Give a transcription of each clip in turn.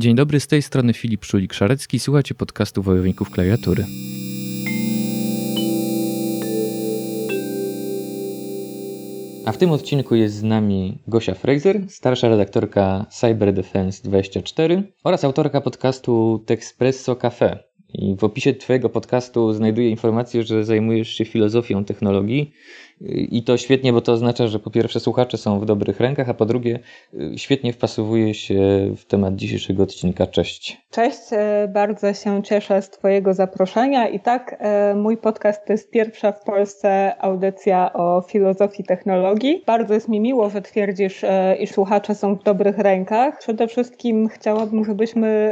Dzień dobry, z tej strony Filip Szulik-Szarecki. Słuchacie podcastu Wojowników Klawiatury. A w tym odcinku jest z nami Gosia Fraser, starsza redaktorka Cyber Defense 24 oraz autorka podcastu Texpresso Cafe. I w opisie Twojego podcastu znajduję informację, że zajmujesz się filozofią technologii i to świetnie, bo to oznacza, że po pierwsze słuchacze są w dobrych rękach, a po drugie y, świetnie wpasowuje się w temat dzisiejszego odcinka. Cześć. Cześć, e, bardzo się cieszę z Twojego zaproszenia. I tak, e, mój podcast to jest pierwsza w Polsce audycja o filozofii technologii. Bardzo jest mi miło, że twierdzisz, e, iż słuchacze są w dobrych rękach. Przede wszystkim chciałabym, żebyśmy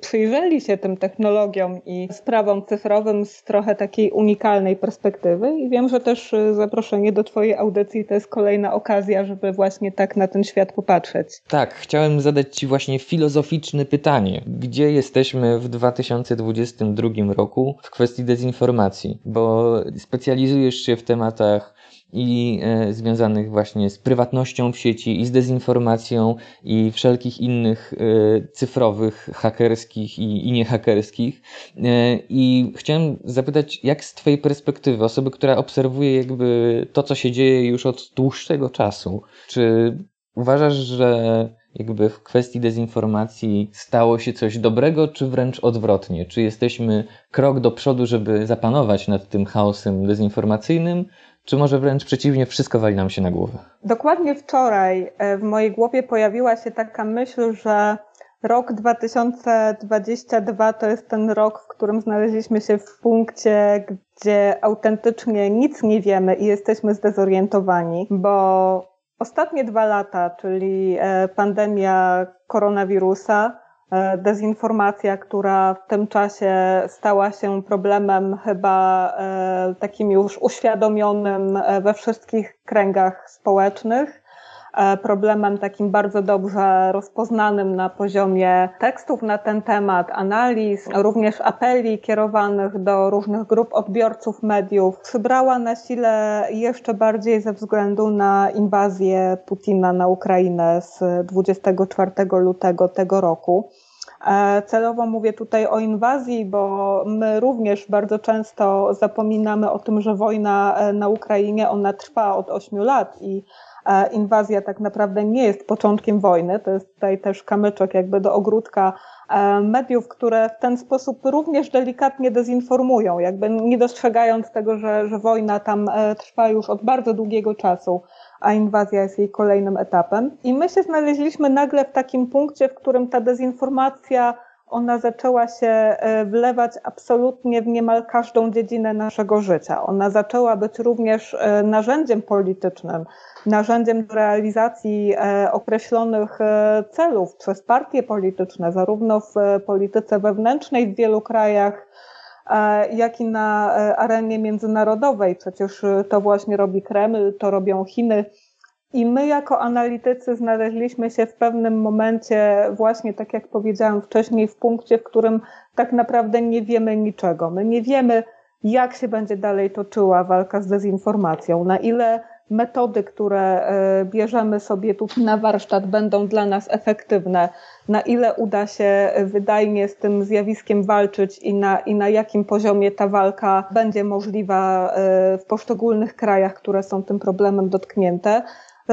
przyjrzeli się tym technologiom i sprawom cyfrowym z trochę takiej unikalnej perspektywy. I wiem, że też zaproszenie zaproszenie do Twojej audycji to jest kolejna okazja, żeby właśnie tak na ten świat popatrzeć. Tak, chciałem zadać Ci właśnie filozoficzne pytanie. Gdzie jesteśmy w 2022 roku w kwestii dezinformacji? Bo specjalizujesz się w tematach i e, związanych właśnie z prywatnością w sieci i z dezinformacją i wszelkich innych e, cyfrowych, hakerskich i, i niehakerskich. E, I chciałem zapytać, jak z Twojej perspektywy, osoby, która obserwuje jakby to, co się dzieje już od dłuższego czasu, czy uważasz, że jakby w kwestii dezinformacji stało się coś dobrego, czy wręcz odwrotnie? Czy jesteśmy krok do przodu, żeby zapanować nad tym chaosem dezinformacyjnym, czy może wręcz przeciwnie, wszystko wali nam się na głowę? Dokładnie wczoraj e, w mojej głowie pojawiła się taka myśl, że rok 2022 to jest ten rok, w którym znaleźliśmy się w punkcie, gdzie autentycznie nic nie wiemy i jesteśmy zdezorientowani, bo ostatnie dwa lata, czyli e, pandemia koronawirusa, dezinformacja, która w tym czasie stała się problemem chyba e, takim już uświadomionym e, we wszystkich kręgach społecznych. Problemem takim bardzo dobrze rozpoznanym na poziomie tekstów na ten temat, analiz, również apeli kierowanych do różnych grup odbiorców mediów, przybrała na sile jeszcze bardziej ze względu na inwazję Putina na Ukrainę z 24 lutego tego roku. E, celowo mówię tutaj o inwazji, bo my również bardzo często zapominamy o tym, że wojna e, na Ukrainie ona trwa od 8 lat i e, inwazja tak naprawdę nie jest początkiem wojny. To jest tutaj też kamyczek jakby do ogródka mediów, które w ten sposób również delikatnie dezinformują, jakby nie dostrzegając tego, że, że wojna tam trwa już od bardzo długiego czasu a inwazja jest jej kolejnym etapem. I my się znaleźliśmy nagle w takim punkcie, w którym ta dezinformacja ona zaczęła się e, wlewać absolutnie w niemal każdą dziedzinę naszego życia. Ona zaczęła być również e, narzędziem politycznym, narzędziem do realizacji e, określonych celów przez partie polityczne, zarówno w polityce wewnętrznej w wielu krajach, jak i na arenie międzynarodowej. Przecież to właśnie robi Kreml, to robią Chiny. I my jako analitycy znaleźliśmy się w pewnym momencie, właśnie tak jak powiedziałam wcześniej, w punkcie, w którym tak naprawdę nie wiemy niczego. My nie wiemy, jak się będzie dalej toczyła walka z dezinformacją, na ile metody, które e, bierzemy sobie tu na warsztat, będą dla nas efektywne, na ile uda się wydajnie z tym zjawiskiem walczyć i na, i na jakim poziomie ta walka będzie możliwa e, w poszczególnych krajach, które są tym problemem dotknięte.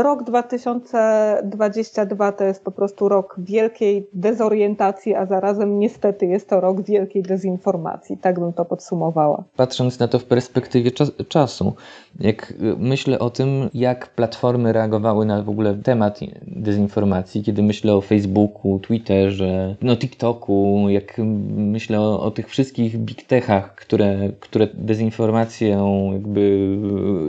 Rok 2022 to jest po prostu rok wielkiej dezorientacji, a zarazem niestety jest to rok wielkiej dezinformacji. Tak bym to podsumowała. Patrząc na to w perspektywie czas czasu, jak myślę o tym, jak platformy reagowały na w ogóle temat dezinformacji, kiedy myślę o Facebooku, Twitterze, no TikToku, jak myślę o, o tych wszystkich big techach, które, które dezinformacją jakby,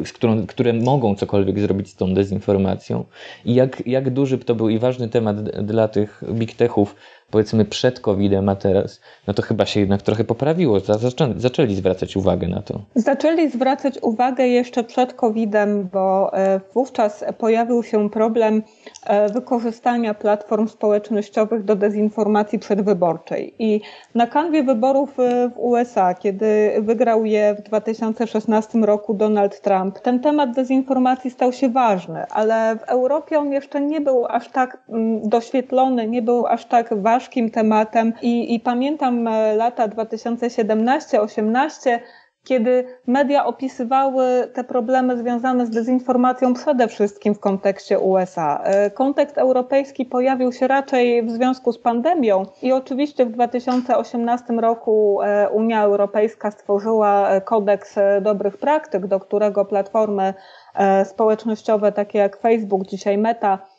z którą, które mogą cokolwiek zrobić z tą dezinformacją, informacją i jak, jak duży to był i ważny temat dla tych big techów, powiedzmy przed COVID-em, a teraz, no to chyba się jednak trochę poprawiło. Zaczę, zaczęli zwracać uwagę na to. Zaczęli zwracać uwagę jeszcze przed COVID-em, bo e, wówczas pojawił się problem e, wykorzystania platform społecznościowych do dezinformacji przedwyborczej. I na kanwie wyborów e, w USA, kiedy wygrał je w 2016 roku Donald Trump, ten temat dezinformacji stał się ważny, ale w Europie on jeszcze nie był aż tak mm, doświetlony, nie był aż tak ważny ważkim tematem i, i pamiętam lata 2017-18, kiedy media opisywały te problemy związane z dezinformacją przede wszystkim w kontekście USA. E, kontekst europejski pojawił się raczej w związku z pandemią i oczywiście w 2018 roku e, Unia Europejska stworzyła e, kodeks dobrych praktyk, do którego platformy społecznościowe takie jak Facebook, dzisiaj Meta, E,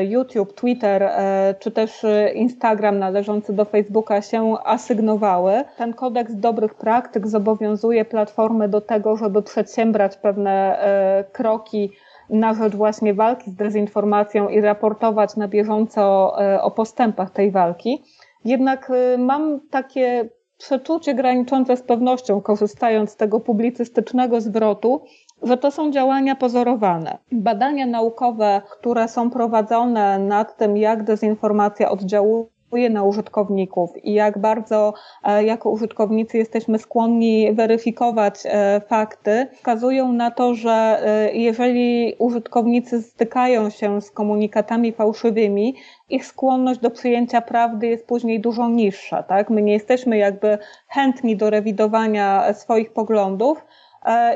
YouTube, Twitter e, czy też Instagram należący do Facebooka się asygnowały. Ten kodeks dobrych praktyk zobowiązuje platformy do tego, żeby przedsiębrać pewne e, kroki na rzecz właśnie walki z dezinformacją i raportować na bieżąco o postępach tej walki. Jednak mam takie przeczucie graniczące z pewnością, korzystając z tego publicystycznego zwrotu, że to są działania pozorowane. Badania naukowe, które są prowadzone nad tym, jak dezinformacja oddziałuje na użytkowników i jak bardzo e, jako użytkownicy jesteśmy skłonni weryfikować e, fakty, wskazują na to, że e, jeżeli użytkownicy stykają się z komunikatami fałszywymi, ich skłonność do przyjęcia prawdy jest później dużo niższa. Tak? My nie jesteśmy jakby chętni do rewidowania swoich poglądów,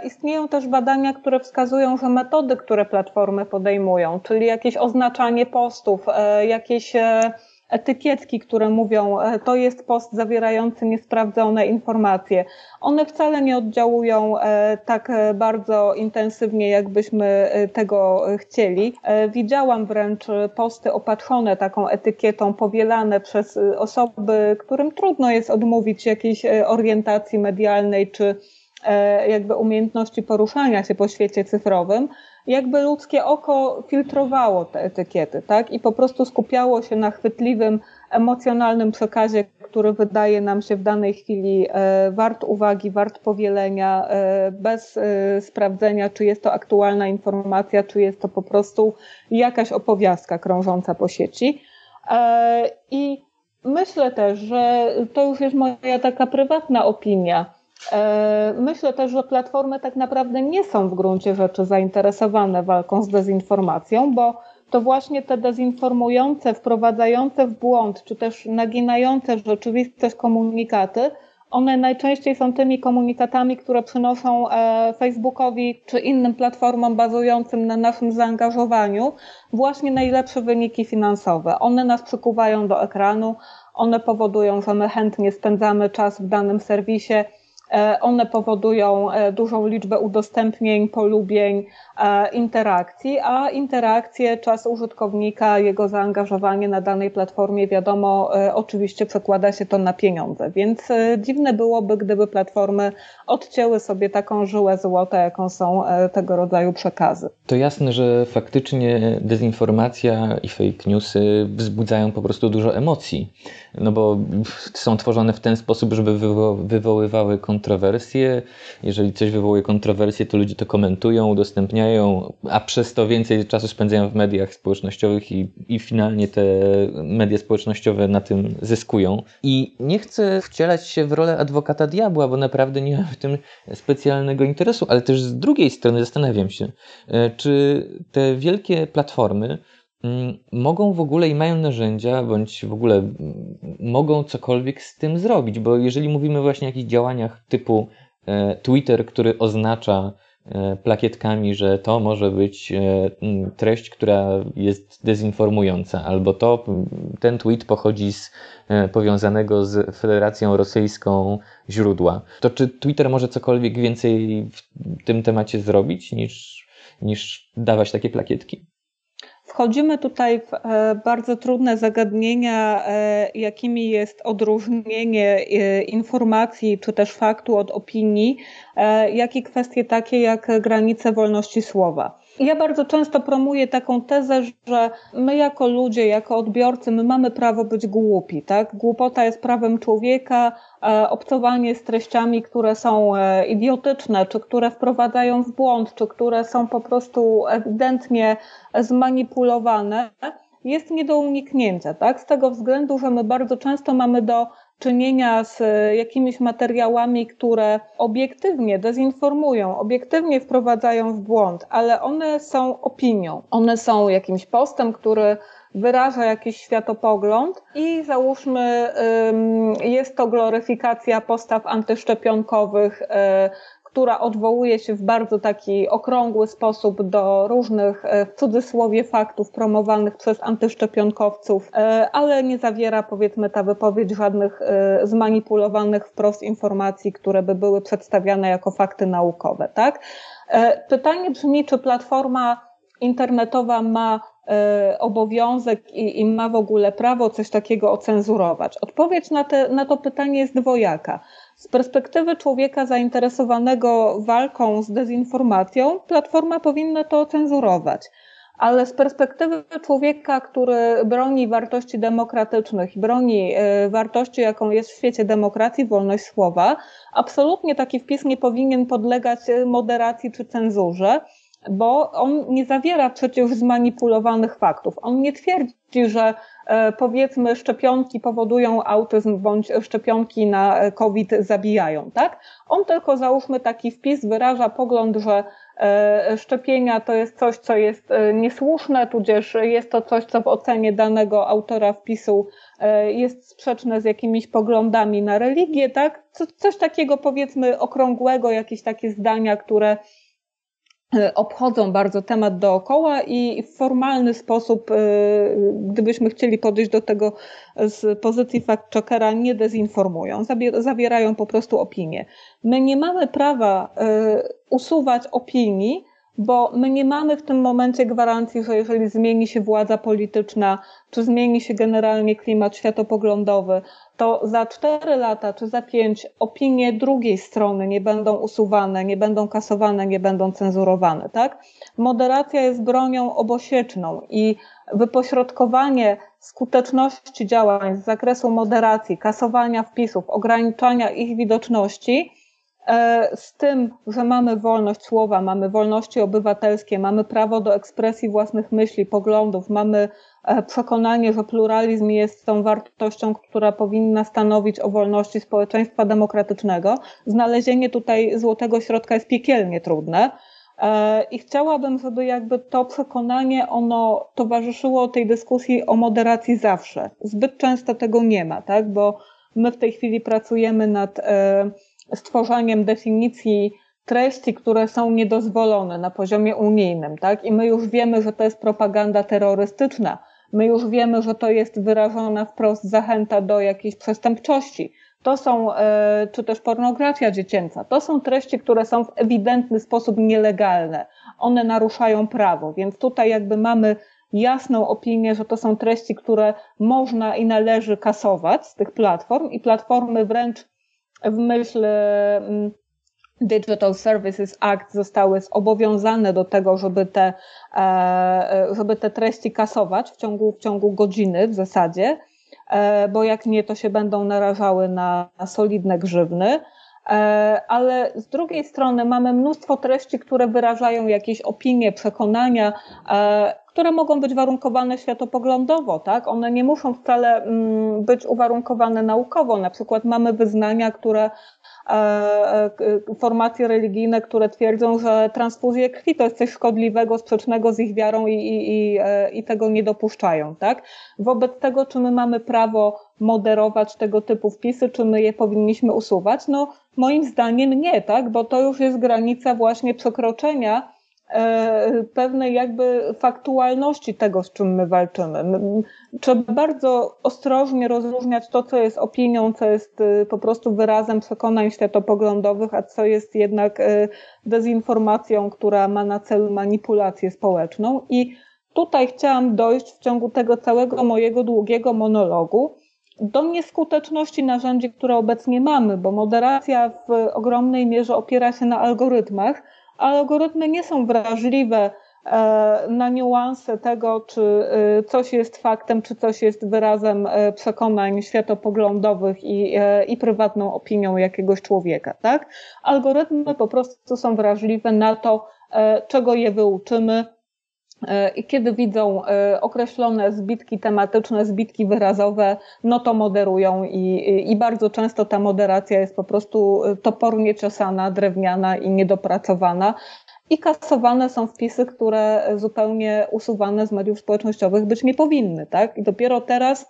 istnieją też badania, które wskazują, że metody, które platformy podejmują, czyli jakieś oznaczanie postów, e, jakieś e, etykietki, które mówią, to jest post zawierający niesprawdzone informacje, one wcale nie oddziałują tak bardzo intensywnie, jakbyśmy tego chcieli. Widziałam wręcz posty opatrzone taką etykietą, powielane przez osoby, którym trudno jest odmówić jakiejś orientacji medialnej czy E, jakby umiejętności poruszania się po świecie cyfrowym, jakby ludzkie oko filtrowało te etykiety, tak? I po prostu skupiało się na chwytliwym, emocjonalnym przekazie, który wydaje nam się w danej chwili e, wart uwagi, wart powielenia, e, bez sprawdzenia, czy jest to aktualna informacja, czy jest to po prostu jakaś opowiastka krążąca po sieci. I myślę też, że to już jest moja taka prywatna opinia, E, myślę też, że platformy tak naprawdę nie są w gruncie rzeczy zainteresowane walką z dezinformacją, bo to właśnie te dezinformujące, wprowadzające w błąd, czy też naginające rzeczywistość komunikaty, one najczęściej są tymi komunikatami, które przynoszą e, Facebookowi czy innym platformom bazującym na naszym zaangażowaniu właśnie najlepsze wyniki finansowe. One nas przykuwają do ekranu, one powodują, że my chętnie spędzamy czas w danym serwisie E, one powodują e, dużą liczbę udostępnień, polubień, e, interakcji, a interakcje, czas użytkownika, jego zaangażowanie na danej platformie, wiadomo, oczywiście przekłada się to na pieniądze. Więc dziwne byłoby, gdyby platformy odcięły sobie taką żyłę złota, jaką są tego rodzaju przekazy. To jasne, że faktycznie dezinformacja i fake newsy wzbudzają po prostu dużo emocji, no bo są tworzone w ten sposób, żeby wywoływały konflikty kontrowersje. Jeżeli coś wywołuje kontrowersje, to ludzie to komentują, udostępniają, a przez to więcej czasu spędzają w mediach społecznościowych i, i finalnie te media społecznościowe na tym zyskują. I nie chcę wcielać się w rolę adwokata diabła, bo naprawdę nie mam w tym specjalnego interesu, ale też z drugiej strony zastanawiam się, e, czy te wielkie platformy, mogą w ogóle i mają narzędzia, bądź w ogóle mogą cokolwiek z tym zrobić, bo jeżeli mówimy właśnie o jakichś działaniach typu e, Twitter, który oznacza e, plakietkami, że to może być e, treść, która jest dezinformująca, albo to ten tweet pochodzi z powiązanego z Federacją Rosyjską źródła. To czy Twitter może cokolwiek więcej w tym temacie zrobić niż, niż dawać takie plakietki? Wchodzimy tutaj w e, bardzo trudne zagadnienia, e, jakimi jest odróżnienie e, informacji czy też faktu od opinii, jak i kwestie takie jak granice wolności słowa. Ja bardzo często promuję taką tezę, że my jako ludzie, jako odbiorcy, my mamy prawo być głupi, tak? Głupota jest prawem człowieka, e, obcowanie z treściami, które są e, idiotyczne, czy które wprowadzają w błąd, czy które są po prostu ewidentnie zmanipulowane, jest nie do uniknięcia, tak? Z tego względu, że my bardzo często mamy do czynienia z e, jakimiś materiałami, które obiektywnie dezinformują, obiektywnie wprowadzają w błąd, ale one są opinią. One są jakimś postem, który wyraża jakiś światopogląd i załóżmy jest to gloryfikacja postaw antyszczepionkowych, która odwołuje się w bardzo taki okrągły sposób do różnych, e, w cudzysłowie, faktów promowanych przez antyszczepionkowców, e, ale nie zawiera, powiedzmy, ta wypowiedź żadnych e, zmanipulowanych wprost informacji, które by były przedstawiane jako fakty naukowe, tak? Pytanie brzmi, czy platforma internetowa ma obowiązek i, i, ma w ogóle prawo coś takiego ocenzurować? Odpowiedź na, te, na to pytanie jest dwojaka. Z perspektywy człowieka zainteresowanego walką z dezinformacją, platforma powinna to cenzurować. Ale z perspektywy człowieka, który broni wartości demokratycznych broni e, wartości, jaką jest w świecie demokracji, wolność słowa, absolutnie taki wpis nie powinien podlegać e, moderacji czy cenzurze bo on nie zawiera przecież zmanipulowanych faktów. On nie twierdzi, że e, powiedzmy szczepionki powodują autyzm bądź szczepionki na COVID zabijają, tak? On tylko załóżmy taki wpis wyraża pogląd, że e, szczepienia to jest coś, co jest e, niesłuszne, tudzież jest to coś, co w ocenie danego autora wpisu jest sprzeczne z jakimiś poglądami na religię, tak? Coś takiego powiedzmy okrągłego, jakieś takie zdania, które E, obchodzą bardzo temat dookoła i w formalny sposób, e, gdybyśmy chcieli podejść do tego z pozycji fact-checkera, nie dezinformują, zawierają po prostu opinie. My nie mamy prawa e, usuwać opinii, bo my nie mamy w tym momencie gwarancji, że jeżeli zmieni się władza polityczna, czy zmieni się generalnie klimat światopoglądowy, to za cztery lata czy za pięć opinie drugiej strony nie będą usuwane, nie będą kasowane, nie będą cenzurowane, tak? Moderacja jest bronią obosieczną i wypośrodkowanie skuteczności działań z zakresu moderacji, kasowania wpisów, ograniczania ich widoczności z tym, że mamy wolność słowa, mamy wolności obywatelskie, mamy prawo do ekspresji własnych myśli, poglądów, mamy e, przekonanie, że pluralizm jest tą wartością, która powinna stanowić o wolności społeczeństwa demokratycznego, znalezienie tutaj złotego środka jest piekielnie trudne. E, I chciałabym, żeby jakby to przekonanie ono towarzyszyło tej dyskusji o moderacji zawsze. Zbyt często tego nie ma, tak? Bo my w tej chwili pracujemy nad stworzeniem definicji treści, które są niedozwolone na poziomie unijnym, tak? I my już wiemy, że to jest propaganda terrorystyczna. My już wiemy, że to jest wyrażona wprost zachęta do jakiejś przestępczości. To są, e, czy też pornografia dziecięca. To są treści, które są w ewidentny sposób nielegalne. One naruszają prawo, więc tutaj jakby mamy jasną opinię, że to są treści, które można i należy kasować z tych platform i platformy wręcz w myśl mm, Digital Services Act zostały zobowiązane do tego, żeby te, e, żeby te treści kasować w ciągu, w ciągu godziny w zasadzie, e, bo jak nie, to się będą narażały na solidne grzywny. E, ale z drugiej strony mamy mnóstwo treści, które wyrażają jakieś opinie, przekonania, które mogą być warunkowane światopoglądowo, tak? One nie muszą wcale mm, być uwarunkowane naukowo. Na przykład mamy wyznania, które e, e, formacje religijne, które twierdzą, że transfuzje krwi to jest coś szkodliwego, sprzecznego z ich wiarą i, i, i, e, i tego nie dopuszczają, tak? Wobec tego, czy my mamy prawo moderować tego typu wpisy, czy my je powinniśmy usuwać? No, moim zdaniem nie, tak? Bo to już jest granica właśnie przekroczenia E, pewnej jakby faktualności tego, z czym my walczymy. Trzeba bardzo ostrożnie rozróżniać to, co jest opinią, co jest y, po prostu wyrazem przekonań światopoglądowych, a co jest jednak y, dezinformacją, która ma na celu manipulację społeczną. I tutaj chciałam dojść w ciągu tego całego mojego długiego monologu do nieskuteczności narzędzi, które obecnie mamy, bo moderacja w ogromnej mierze opiera się na algorytmach, algorytmy nie są wrażliwe e, na niuanse tego, czy e, coś jest faktem, czy coś jest wyrazem e, przekonań światopoglądowych i, i prywatną opinią jakiegoś człowieka, tak? Algorytmy po prostu są wrażliwe na to, czego je wyuczymy, i kiedy widzą określone zbitki tematyczne, zbitki wyrazowe, no to moderują i, i bardzo często ta moderacja jest po prostu topornie czesana, drewniana i niedopracowana. i kasowane są wpisy, które zupełnie usuwane z mediów społecznościowych być nie powinny. Tak? I dopiero teraz,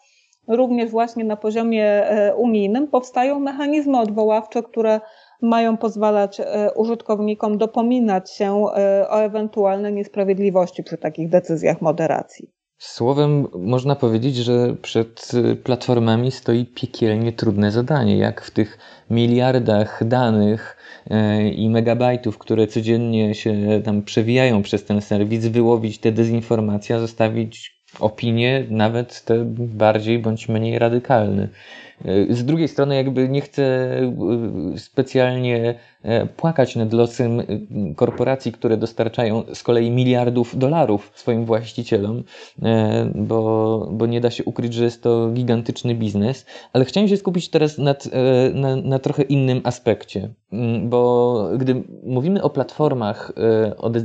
również właśnie na poziomie e, unijnym, powstają mechanizmy odwoławcze, które mają pozwalać e, użytkownikom dopominać się e, o ewentualne niesprawiedliwości przy takich decyzjach moderacji. Słowem można powiedzieć, że przed platformami stoi piekielnie trudne zadanie, jak w tych miliardach danych e, i megabajtów, które codziennie się tam przewijają przez ten serwis, wyłowić te dezinformacje, zostawić opinie, nawet te bardziej bądź mniej radykalne. E, z drugiej strony, jakby nie chcę e, specjalnie płakać nad losem korporacji, które dostarczają z kolei miliardów dolarów swoim właścicielom, bo, bo nie da się ukryć, że jest to gigantyczny biznes, ale chciałem się skupić teraz nad, na, na trochę innym aspekcie, mm, bo gdy mówimy o platformach,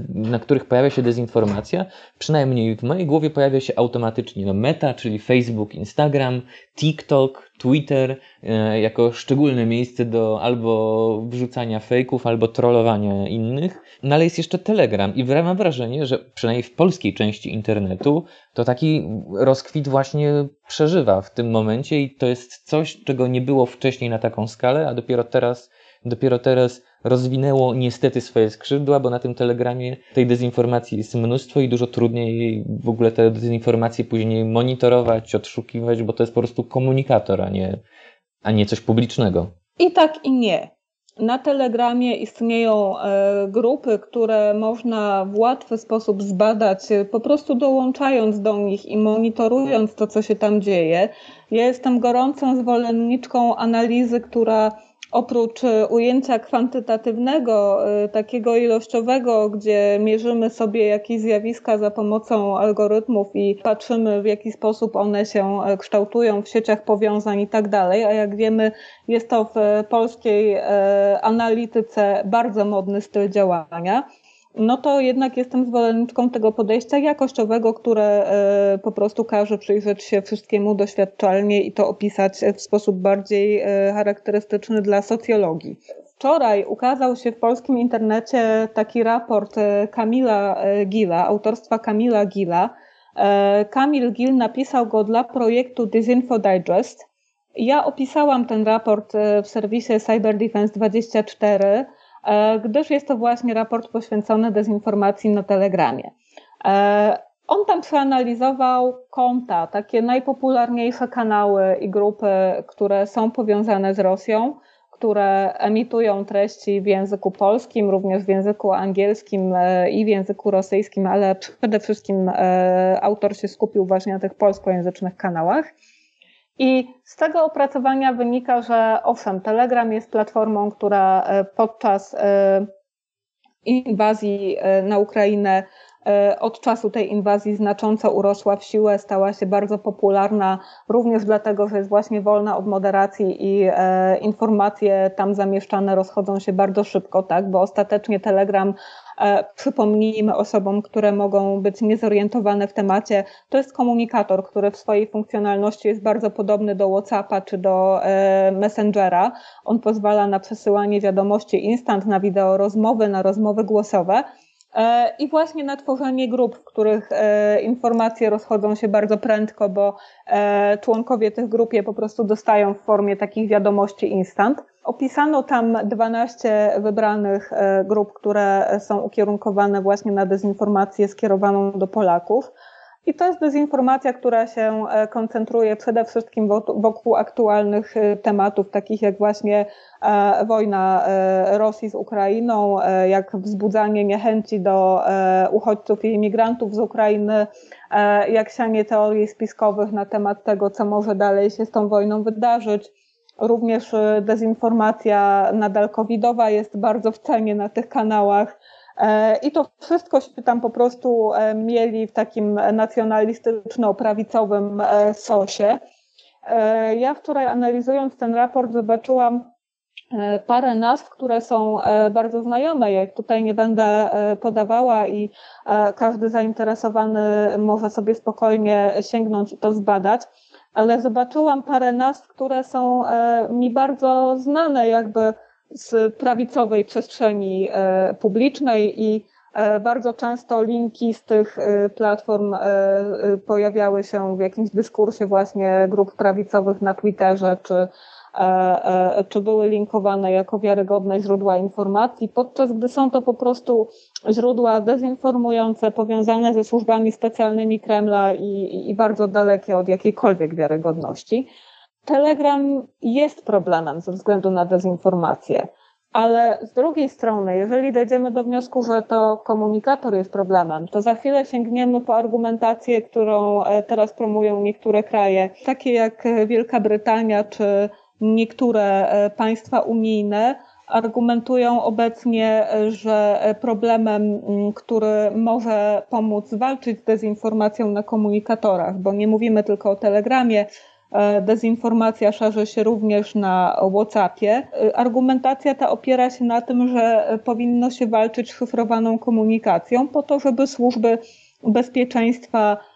na których pojawia się dezinformacja, przynajmniej w mojej głowie pojawia się automatycznie no Meta, czyli Facebook, Instagram, TikTok, Twitter e, jako szczególne miejsce do albo wrzucania fejków, albo trollowania innych. No ale jest jeszcze Telegram i mam wrażenie, że przynajmniej w polskiej części internetu to taki rozkwit właśnie przeżywa w tym momencie i to jest coś, czego nie było wcześniej na taką skalę, a dopiero teraz, dopiero teraz rozwinęło niestety swoje skrzydła, bo na tym telegramie tej dezinformacji jest mnóstwo i dużo trudniej w ogóle te dezinformacje później monitorować, odszukiwać, bo to jest po prostu komunikator, a nie, a nie coś publicznego. I tak i nie. Na Telegramie istnieją e, grupy, które można w łatwy sposób zbadać, e, po prostu dołączając do nich i monitorując to, co się tam dzieje. Ja jestem gorącą zwolenniczką analizy, która oprócz e, ujęcia kwantytatywnego, e, takiego ilościowego, gdzie mierzymy sobie jakieś zjawiska za pomocą algorytmów i patrzymy, w jaki sposób one się e, kształtują w sieciach powiązań i tak dalej, a jak wiemy, jest to w polskiej analityce bardzo modny styl działania no to jednak jestem zwolenniczką tego podejścia jakościowego, które e, po prostu każe przyjrzeć się wszystkiemu doświadczalnie i to opisać w sposób bardziej e, charakterystyczny dla socjologii. Wczoraj ukazał się w polskim internecie taki raport e, Kamila Gila, autorstwa Kamila Gila. Kamil Gil napisał go dla projektu Disinfo Digest. Ja opisałam ten raport w serwisie Cyber Defense 24 E, gdyż jest to właśnie raport poświęcony dezinformacji na Telegramie. E, on tam przeanalizował konta, takie najpopularniejsze kanały i grupy, które są powiązane z Rosją, które emitują treści w języku polskim, również w języku angielskim e, i w języku rosyjskim, ale przede wszystkim autor się skupił właśnie na tych polskojęzycznych kanałach. I z tego opracowania wynika, że owszem, Telegram jest platformą, która e, podczas e, inwazji e, na Ukrainę od czasu tej inwazji znacząco urosła w siłę, stała się bardzo popularna, również dlatego, że jest właśnie wolna od moderacji i informacje tam zamieszczane rozchodzą się bardzo szybko, tak, bo ostatecznie Telegram przypomnijmy osobom, które mogą być niezorientowane w temacie, to jest komunikator, który w swojej funkcjonalności jest bardzo podobny do WhatsAppa czy do e, Messengera. On pozwala na przesyłanie wiadomości instant, na wideo rozmowy, na rozmowy głosowe. E, I właśnie na tworzenie grup, w których informacje rozchodzą się bardzo prędko, bo członkowie tych grup je po prostu dostają w formie takich wiadomości instant. Opisano tam 12 wybranych e, grup, które są ukierunkowane właśnie na dezinformację skierowaną do Polaków. I to jest dezinformacja, która się e, koncentruje przede wszystkim wokół aktualnych e, tematów, takich jak właśnie wojna Rosji z Ukrainą, jak wzbudzanie niechęci do uchodźców i imigrantów z Ukrainy, jak sianie teorii spiskowych na temat tego, co może dalej się z tą wojną wydarzyć Również y, dezinformacja nadal covidowa jest bardzo w cenie na tych kanałach. E, I to wszystko się tam po prostu e, mieli w takim nacjonalistyczno-prawicowym e, sosie. Ja wczoraj analizując ten raport zobaczyłam parę nazw, które są bardzo znajome. Ja tutaj nie będę podawała i każdy zainteresowany może sobie spokojnie sięgnąć i to zbadać ale zobaczyłam parę nazw, które są e, mi bardzo znane jakby z prawicowej przestrzeni e, publicznej i Bardzo często linki z tych platform pojawiały się w jakimś dyskursie właśnie grup prawicowych na Twitterze czy E, e, czy były linkowane jako wiarygodne źródła informacji, podczas gdy są to po prostu źródła dezinformujące, powiązane ze służbami specjalnymi Kremla i, i bardzo dalekie od jakiejkolwiek wiarygodności. Telegram jest problemem ze względu na dezinformację. Ale z drugiej strony, jeżeli dojdziemy do wniosku, że to komunikator jest problemem, to za chwilę sięgniemy po argumentację, którą e, teraz promują niektóre kraje, takie jak Wielka Brytania czy niektóre e, państwa unijne argumentują obecnie, że problemem, który może pomóc walczyć z dezinformacją na komunikatorach, bo nie mówimy tylko o Telegramie, e, dezinformacja szerzy się również na WhatsAppie. E, argumentacja ta opiera się na tym, że powinno się walczyć z szyfrowaną komunikacją po to, żeby służby bezpieczeństwa E,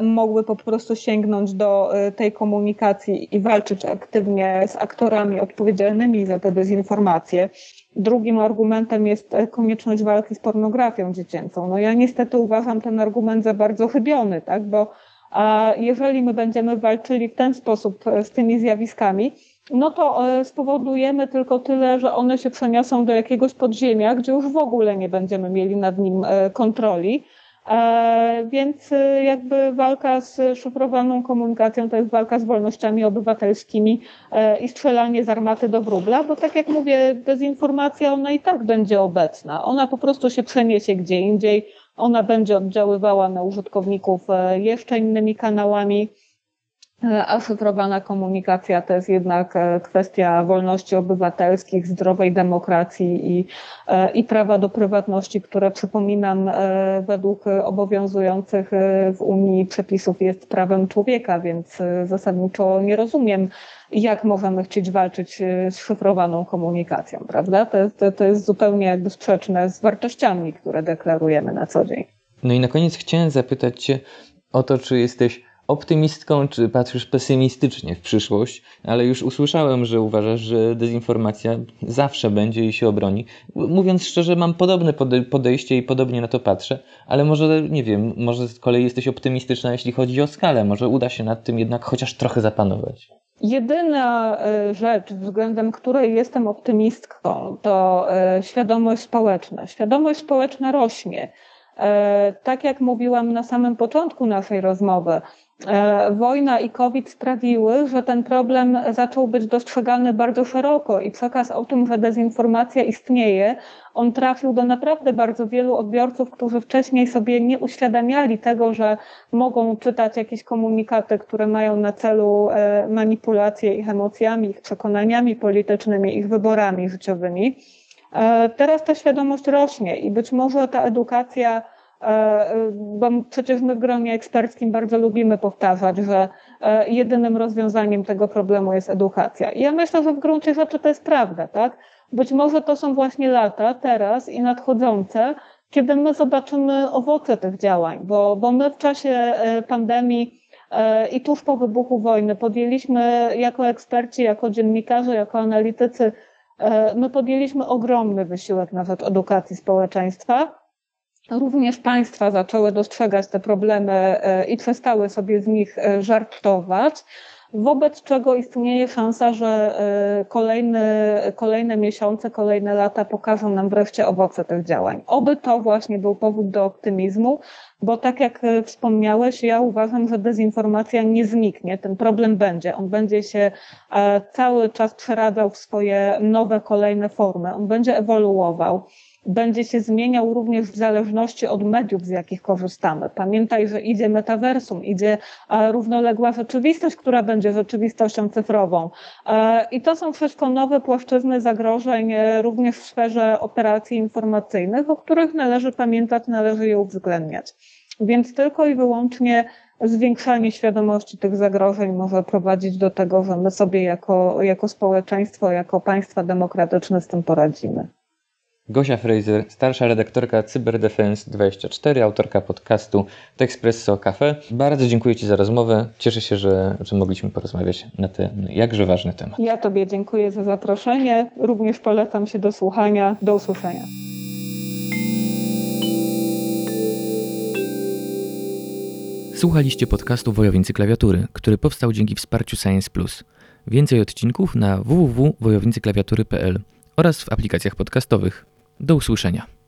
mogły po prostu sięgnąć do e, tej komunikacji i walczyć aktywnie z aktorami odpowiedzialnymi za tę dezinformację. Drugim argumentem jest e, konieczność walki z pornografią dziecięcą. No ja niestety uważam ten argument za bardzo chybiony, tak, bo a jeżeli my będziemy walczyli w ten sposób z tymi zjawiskami, no to spowodujemy tylko tyle, że one się przeniosą do jakiegoś podziemia, gdzie już w ogóle nie będziemy mieli nad nim kontroli E, więc e, jakby walka z szyfrowaną komunikacją to jest walka z wolnościami obywatelskimi e, i strzelanie z armaty do wróbla, bo tak jak mówię, dezinformacja ona i tak będzie obecna. Ona po prostu się przeniesie gdzie indziej, ona będzie oddziaływała na użytkowników jeszcze innymi kanałami a szyfrowana komunikacja to jest jednak e, kwestia wolności obywatelskich, zdrowej demokracji i, e, i prawa do prywatności, które przypominam e, według obowiązujących w Unii przepisów jest prawem człowieka, więc zasadniczo nie rozumiem, jak możemy chcieć walczyć z szyfrowaną komunikacją, prawda? To, to, to jest zupełnie jakby sprzeczne z wartościami, które deklarujemy na co dzień. No i na koniec chciałem zapytać Cię o to, czy jesteś optymistką, czy patrzysz pesymistycznie w przyszłość, ale już usłyszałem, że uważasz, że dezinformacja zawsze będzie i się obroni. Mówiąc szczerze, mam podobne podejście i podobnie na to patrzę, ale może, nie wiem, może z kolei jesteś optymistyczna, jeśli chodzi o skalę, może uda się nad tym jednak chociaż trochę zapanować. Jedyna e, rzecz, względem której jestem optymistką, to e, świadomość społeczna. Świadomość społeczna rośnie. E, tak jak mówiłam na samym początku naszej rozmowy, wojna i COVID sprawiły, że ten problem zaczął być dostrzegany bardzo szeroko i przekaz o tym, że dezinformacja istnieje, on trafił do naprawdę bardzo wielu odbiorców, którzy wcześniej sobie nie uświadamiali tego, że mogą czytać jakieś komunikaty, które mają na celu e, manipulację ich emocjami, ich przekonaniami politycznymi, ich wyborami życiowymi. E, teraz ta świadomość rośnie i być może ta edukacja E, bo przecież my w gronie eksperckim bardzo lubimy powtarzać, że e, jedynym rozwiązaniem tego problemu jest edukacja. I ja myślę, że w gruncie rzeczy to jest prawda, tak? Być może to są właśnie lata, teraz i nadchodzące, kiedy my zobaczymy owoce tych działań, bo, bo my w czasie e, pandemii i tuż po wybuchu wojny podjęliśmy jako eksperci, jako dziennikarze, jako analitycy, my podjęliśmy ogromny wysiłek na rzecz edukacji społeczeństwa również państwa zaczęły dostrzegać te problemy e, i przestały sobie z nich e, żartować, wobec czego istnieje szansa, że e, kolejne, kolejne miesiące, kolejne lata pokażą nam wreszcie owoce tych działań. Oby to właśnie był powód do optymizmu, bo tak jak wspomniałeś, ja uważam, że dezinformacja nie zniknie. Ten problem będzie. On będzie się cały czas przeradzał w swoje nowe, kolejne formy. On będzie ewoluował będzie się zmieniał również w zależności od mediów, z jakich korzystamy. Pamiętaj, że idzie metaversum, idzie równoległa rzeczywistość, która będzie rzeczywistością cyfrową. E, I to są wszystko nowe płaszczyzny zagrożeń, e, również w sferze operacji informacyjnych, o których należy pamiętać, należy je uwzględniać. Więc tylko i wyłącznie zwiększanie świadomości tych zagrożeń może prowadzić do tego, że my sobie jako, jako społeczeństwo, jako państwa demokratyczne z tym poradzimy. Gosia Fraser, starsza redaktorka Cyberdefense24, autorka podcastu The Expresso Cafe. Bardzo dziękuję Ci za rozmowę. Cieszę się, że, że mogliśmy porozmawiać na ten jakże ważny temat. Ja Tobie dziękuję za zaproszenie. Również polecam się do słuchania. Do usłyszenia. Słuchaliście podcastu Wojownicy Klawiatury, który powstał dzięki wsparciu Science Plus. Więcej odcinków na www.wojownicyklawiatury.pl oraz w aplikacjach podcastowych. Do usłyszenia.